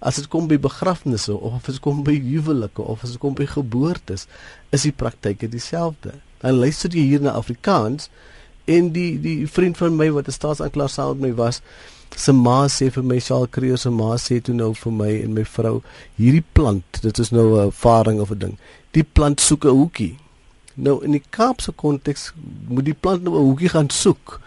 As dit kom by begrafnisse of as dit kom by huwelike of as dit kom by geboortes, is die praktyke dieselfde. Dan luister jy hier na Afrikaans en die die vriend van my wat 'n staatsanklaer saam met my was, se ma sê vir my Shaal Creer se ma sê toe nou vir my en my vrou, hierdie plant, dit is nou 'n ervaring of 'n ding. Die plant soek 'n hoekie. Nou in die Kaapse konteks moet die plant nou 'n hoekie gaan soek.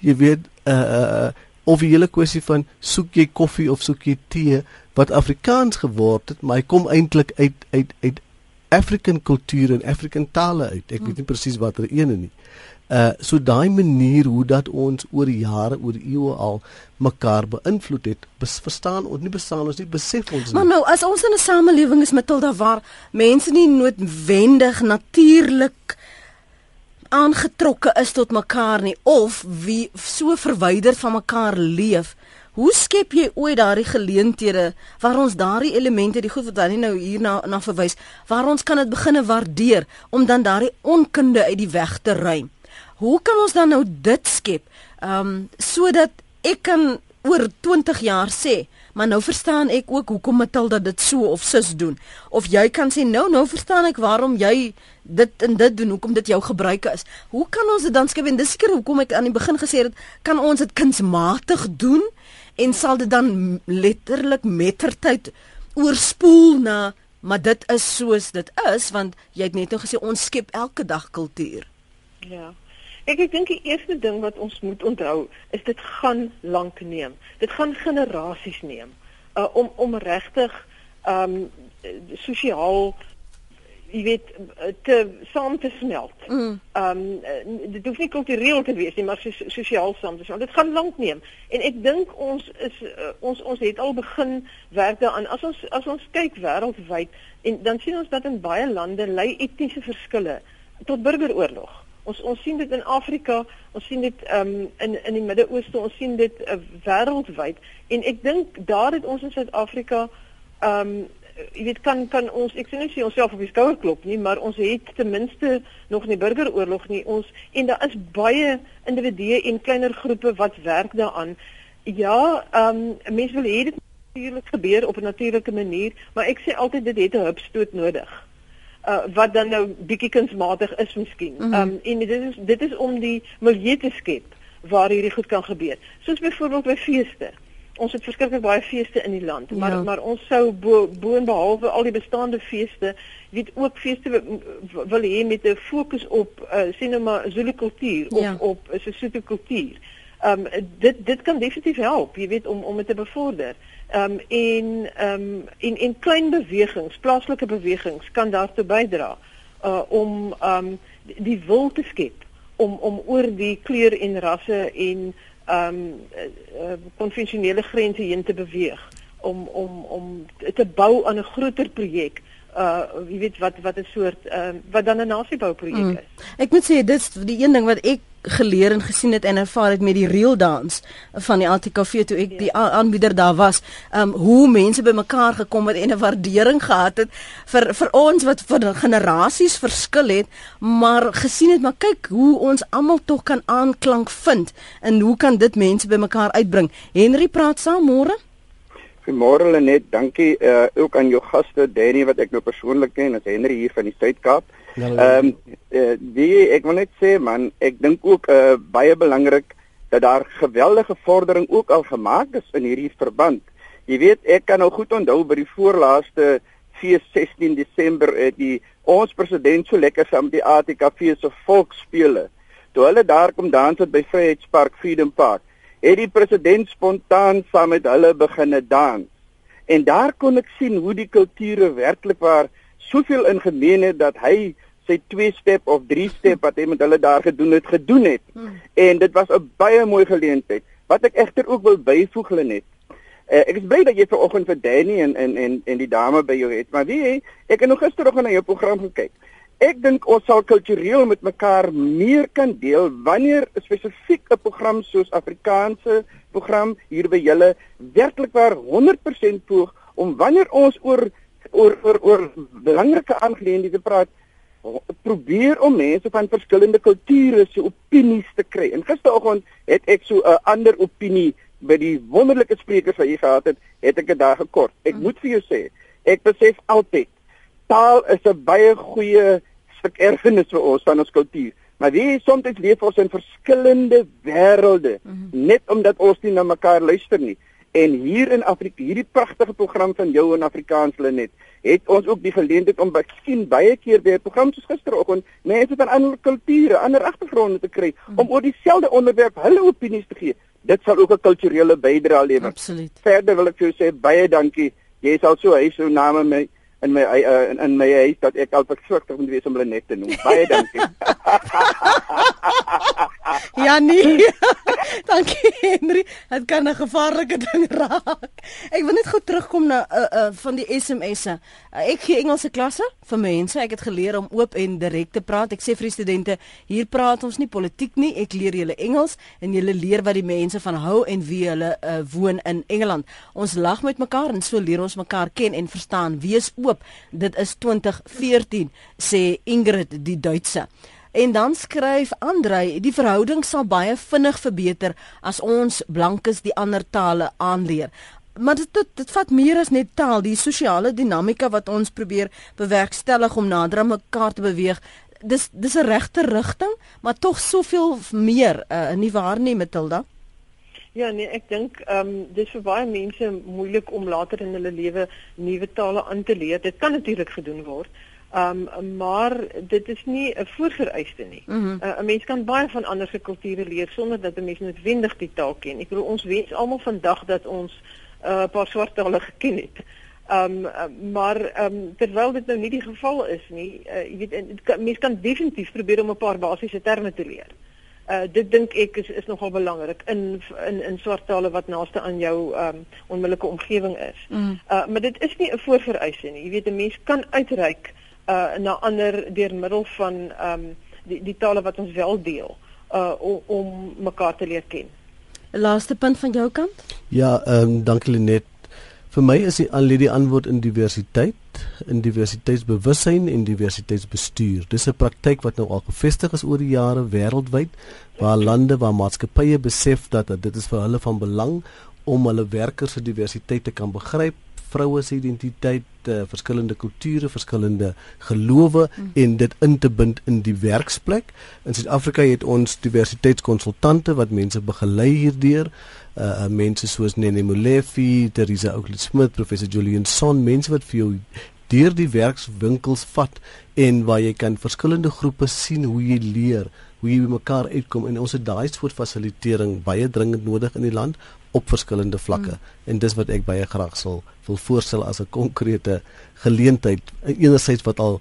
Jy weet, uh uh of die hele kwessie van soek jy koffie of soek jy tee wat Afrikaans geword het, maar hy kom eintlik uit uit uit African kultuur en African tale uit. Ek weet nie presies watter ene nie. Uh so daai manier hoe dat ons oor jare, oor eeue al mekaar beïnvloed het, bes, verstaan ons nie bestaan ons nie besef ons nie. Maar nou as ons in 'n samelewing is met Tilda waar mense nie noodwendig natuurlik aangetrokke is tot mekaar nie of wie so verwyder van mekaar leef. Hoe skep jy ooit daardie geleenthede waar ons daardie elemente, die goed wat dan nou hier na na verwys, waar ons kan dit beginne waardeer om dan daardie onkunde uit die weg te ruim? Hoe kan ons dan nou dit skep? Ehm um, sodat ek kan oor 20 jaar sê, maar nou verstaan ek ook hoekom Matilda dit so of sus doen. Of jy kan sê nou nou verstaan ek waarom jy dit en dit doen, hoekom dit jou gebruike is. Hoe kan ons dit dan skep en dis seker hoekom ek aan die begin gesê het, kan ons dit kunsmatig doen en sal dit dan letterlik mettertyd oorspoel na maar dit is soos dit is want jy het net nou gesê ons skep elke dag kultuur. Ja. Ek ek dink die eerste ding wat ons moet onthou is dit gaan lank neem. Dit gaan generasies neem uh, om om regtig ehm um, sosiaal jy weet te saam te smelt. Ehm mm. um, dit hoef nie kultureel te wees nie, maar sosiaal saam te smelt. Dit gaan lank neem. En ek dink ons is uh, ons ons het al begin werk daaraan. As ons as ons kyk wêreldwyd en dan sien ons dat in baie lande lei etniese verskille tot burgeroorlog. Ons ons sien dit in Afrika, ons sien dit um, in in die Midde-Ooste, ons sien dit uh, wêreldwyd en ek dink daar het ons in Suid-Afrika ehm um, jy weet kan kan ons ek sê nie sy onsself op die skouer klop nie, maar ons het ten minste nog nie burgeroorlog nie. Ons en daar is baie individue en kleiner groepe wat werk daaraan. Ja, ehm um, mense wil hê dit natuurlik gebeur op 'n natuurlike manier, maar ek sê altyd dit het 'n hupstoot nodig uh, wat dan nou bietjie kunsmatig is miskien. Ehm mm um, en dit is dit is om die milieu te skep waar hierdie goed kan gebeur. Soos byvoorbeeld by feeste. Ons het verskriklik baie feeste in die land, maar ja. maar ons sou bo, bo behalwe al die bestaande feeste, weet ook feeste wil hê met 'n fokus op uh, sien nou maar Zulu kultuur of ja. op Sesotho kultuur. Ehm um, dit dit kan definitief help, jy weet om om dit te bevorder. Ehm um, en ehm um, en en klein bewegings, plaaslike bewegings kan daartoe bydra uh om ehm um, die wil te skep om om oor die kleur en rasse en ehm um, uh, konvensionele grense heen te beweeg om om om te bou aan 'n groter projek uh jy weet wat wat 'n soort uh wat dan 'n nasiebouprojek mm. is. Ek moet sê dit is die een ding wat ek geleer en gesien het en ervaar het met die real dance van die ATKV toe ek die aanbieder daar was, um hoe mense bymekaar gekom het en 'n waardering gehad het vir vir ons wat vir generasies verskil het, maar gesien het maar kyk hoe ons almal tog kan aanklank vind en hoe kan dit mense bymekaar uitbring. Henry praat saam môre. Goeiemôre Lenet, dankie uh, ook aan jou gaste Danny wat ek nou persoonlik ken, as Henry hier van die Suid-Kaap. Ja, ehm um, uh, die ek wil net sê man, ek dink ook uh, baie belangrik dat daar geweldige vordering ook al gemaak is in hierdie verband. Jy weet, ek kan nou goed onthou by die voorlaaste fees 16 Desember het die ons president so lekker saam met die ATKV se volksspele. Toe hulle daar kom dans het by Vryheidspark Freedom Park, het die president spontaan saam met hulle begine dans. En daar kon ek sien hoe die kulture werklik waar soveel in gemeen het dat hy sy twee step of drie step wat hy met hulle daar gedoen het gedoen het. Hmm. En dit was 'n baie mooi geleentheid. Wat ek egter ook wil byvoeg hulle net. Uh, ek is bly dat jy vanoggend vir Danny en en en en die dame by jou het, maar wie ek het nog gisteroggend na jou program gekyk. Ek dink ons sal kultureel met mekaar meer kan deel wanneer 'n spesifieke program soos Afrikaanse program hier by julle werklik waar 100% poog om wanneer ons oor oor oor, oor belangrike aangeleenthede praat probeer om mense van verskillende kulture se opinies te kry. En gisteroggend het ek so 'n ander opinie by die wonderlike sprekers wat hier gehad het, het ek dit daar gekort. Ek mm. moet vir jou sê, ek besef altyd taal is 'n baie goeie stuk erfenis vir ons van ons kultuur. Maar wie soms leef ons in verskillende wêrelde mm -hmm. net omdat ons nie na mekaar luister nie. En hier in Afrika, hierdie pragtige program van jou in Afrikaans Lenet, het ons ook die geleentheid om miskien baie keer by 'n program soos gisteroggend mense van ander kulture, ander agtergronde te kry mm. om oor dieselfde onderwerp hulle opinies te gee. Dit sal ook 'n kulturele bydrae lewer. Absoluut. Verder wil ek vir jou sê baie dankie. Jy sal so hy so name my in my uh, in, in my huis dat ek al versigtig moet wees om hulle net te noem. Baie dankie. [laughs] [laughs] ja nee. [laughs] dankie Henry. Dit kan 'n gevaarlike ding [laughs] raak. Ek wil net gou terugkom na uh, uh, van die SMS'e. Uh, ek gee Engelse klasse vir mense. Ek het geleer om oop en direk te praat. Ek sê vir die studente, hier praat ons nie politiek nie. Ek leer julle Engels en julle leer wat die mense van hou en wie hulle uh, woon in Engeland. Ons lag met mekaar en so leer ons mekaar ken en verstaan. Wees oop. Dit is 2014 sê Ingrid die Duitse. En dan skryf Andrei, die verhouding sal baie vinnig verbeter as ons blankes die ander tale aanleer. Maar dit dit, dit vat meer as net taal, die sosiale dinamika wat ons probeer bewerkstellig om nader aan mekaar te beweeg. Dis dis 'n regte rigting, maar tog soveel meer, uh, nie waar nie, Matilda? Ja nee, ek dink ehm um, dis vir baie mense moeilik om later in hulle lewe nuwe tale aan te leer. Dit kan natuurlik gedoen word. Ehm um, maar dit is nie 'n voorvereiste nie. Mhm. 'n mm -hmm. uh, Mens kan baie van ander kulture leer sonder dat 'n mens noodwendig die taal ken. Ek bedoel ons weet almal vandag dat ons 'n uh, paar swart tale geken het. Ehm um, maar ehm um, terwyl dit nou nie die geval is nie, uh, jy weet mense kan definitief probeer om 'n paar basiese terme te leer. Uh dit dink ek is is nogal belangrik in in in swart tale wat naaste aan jou um onmiddellike omgewing is. Mm. Uh maar dit is nie 'n voorvereiste nie. Jy weet 'n mens kan uitreik uh na ander deur middel van um die die tale wat ons wel deel uh om, om mekaar te leer ken. Laaste punt van jou kant? Ja, ehm um, dankie Lenet. Vir my is die al die antwoord in diversiteit in diversiteitsbewussyn en diversiteitsbestuur. Dis 'n praktyk wat nou al gevestig is oor die jare wêreldwyd waar lande waar maatskappye besef dat, dat dit is vir hulle van belang om hulle werkers se diversiteit te kan begryp, vroue se identiteit, uh, verskillende kulture, verskillende gelowe mm. en dit in te bind in die werksplek. In Suid-Afrika het ons diversiteitskonsultante wat mense begelei hierdeur uh, mense soos Nene Molefe, Teresa Oakley Smith, professor Julian Son, mense wat vir jou deur die werkswinkels vat en waar jy kan verskillende groepe sien hoe jy leer, hoe jy mekaar uitkom en ons het daai soort fasilitering baie dringend nodig in die land op verskillende vlakke mm. en dis wat ek baie graag sal wil voorstel as 'n konkrete geleentheid enerzijds wat al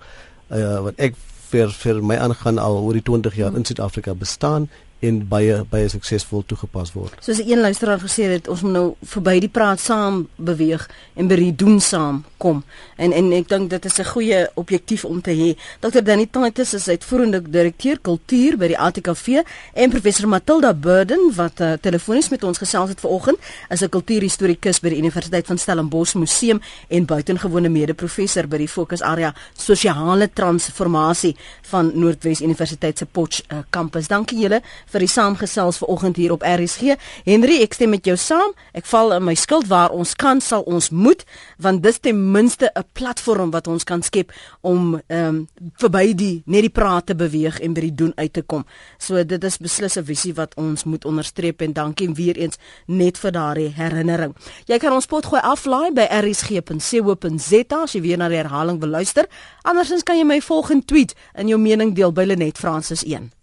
uh, wat ek vir vir my aangaan al oor die 20 jaar mm. in Suid-Afrika bestaan en baie baie suksesvol toegepas word. Soos 'n luisteraar gesê het, ons moet nou verby die praat saam beweeg en by die doen saam kom. En en ek dink dit is 'n goeie objektief om te hê. Dr. Danny Titus is uitvoerende direkteur kultuur by die ATKV en professor Matilda Burden wat uh, telefonies met ons gesels het vanoggend, is 'n kultuurhistorikus by die Universiteit van Stellenbosch Museum en buitengewone mede-professor by die fokusarea sosiale transformasie van Noordwes Universiteit se Potch uh, kampus. Dankie julle vir die saamgesels vanoggend hier op RSG. Henry, ek stem met jou saam. Ek val in my skuld waar ons kan sal ons moet want dis ten minste 'n platform wat ons kan skep om ehm um, verby die net die praat te beweeg en by die doen uit te kom. So dit is beslis 'n visie wat ons moet onderstreep en dankie weer eens net vir daardie herinnering. Jy kan ons pot gooi aflaai by rsg.co.za as jy weer na die herhaling wil luister. Andersins kan jy my volg en tweet in jou mening deel by Lenet Francis 1.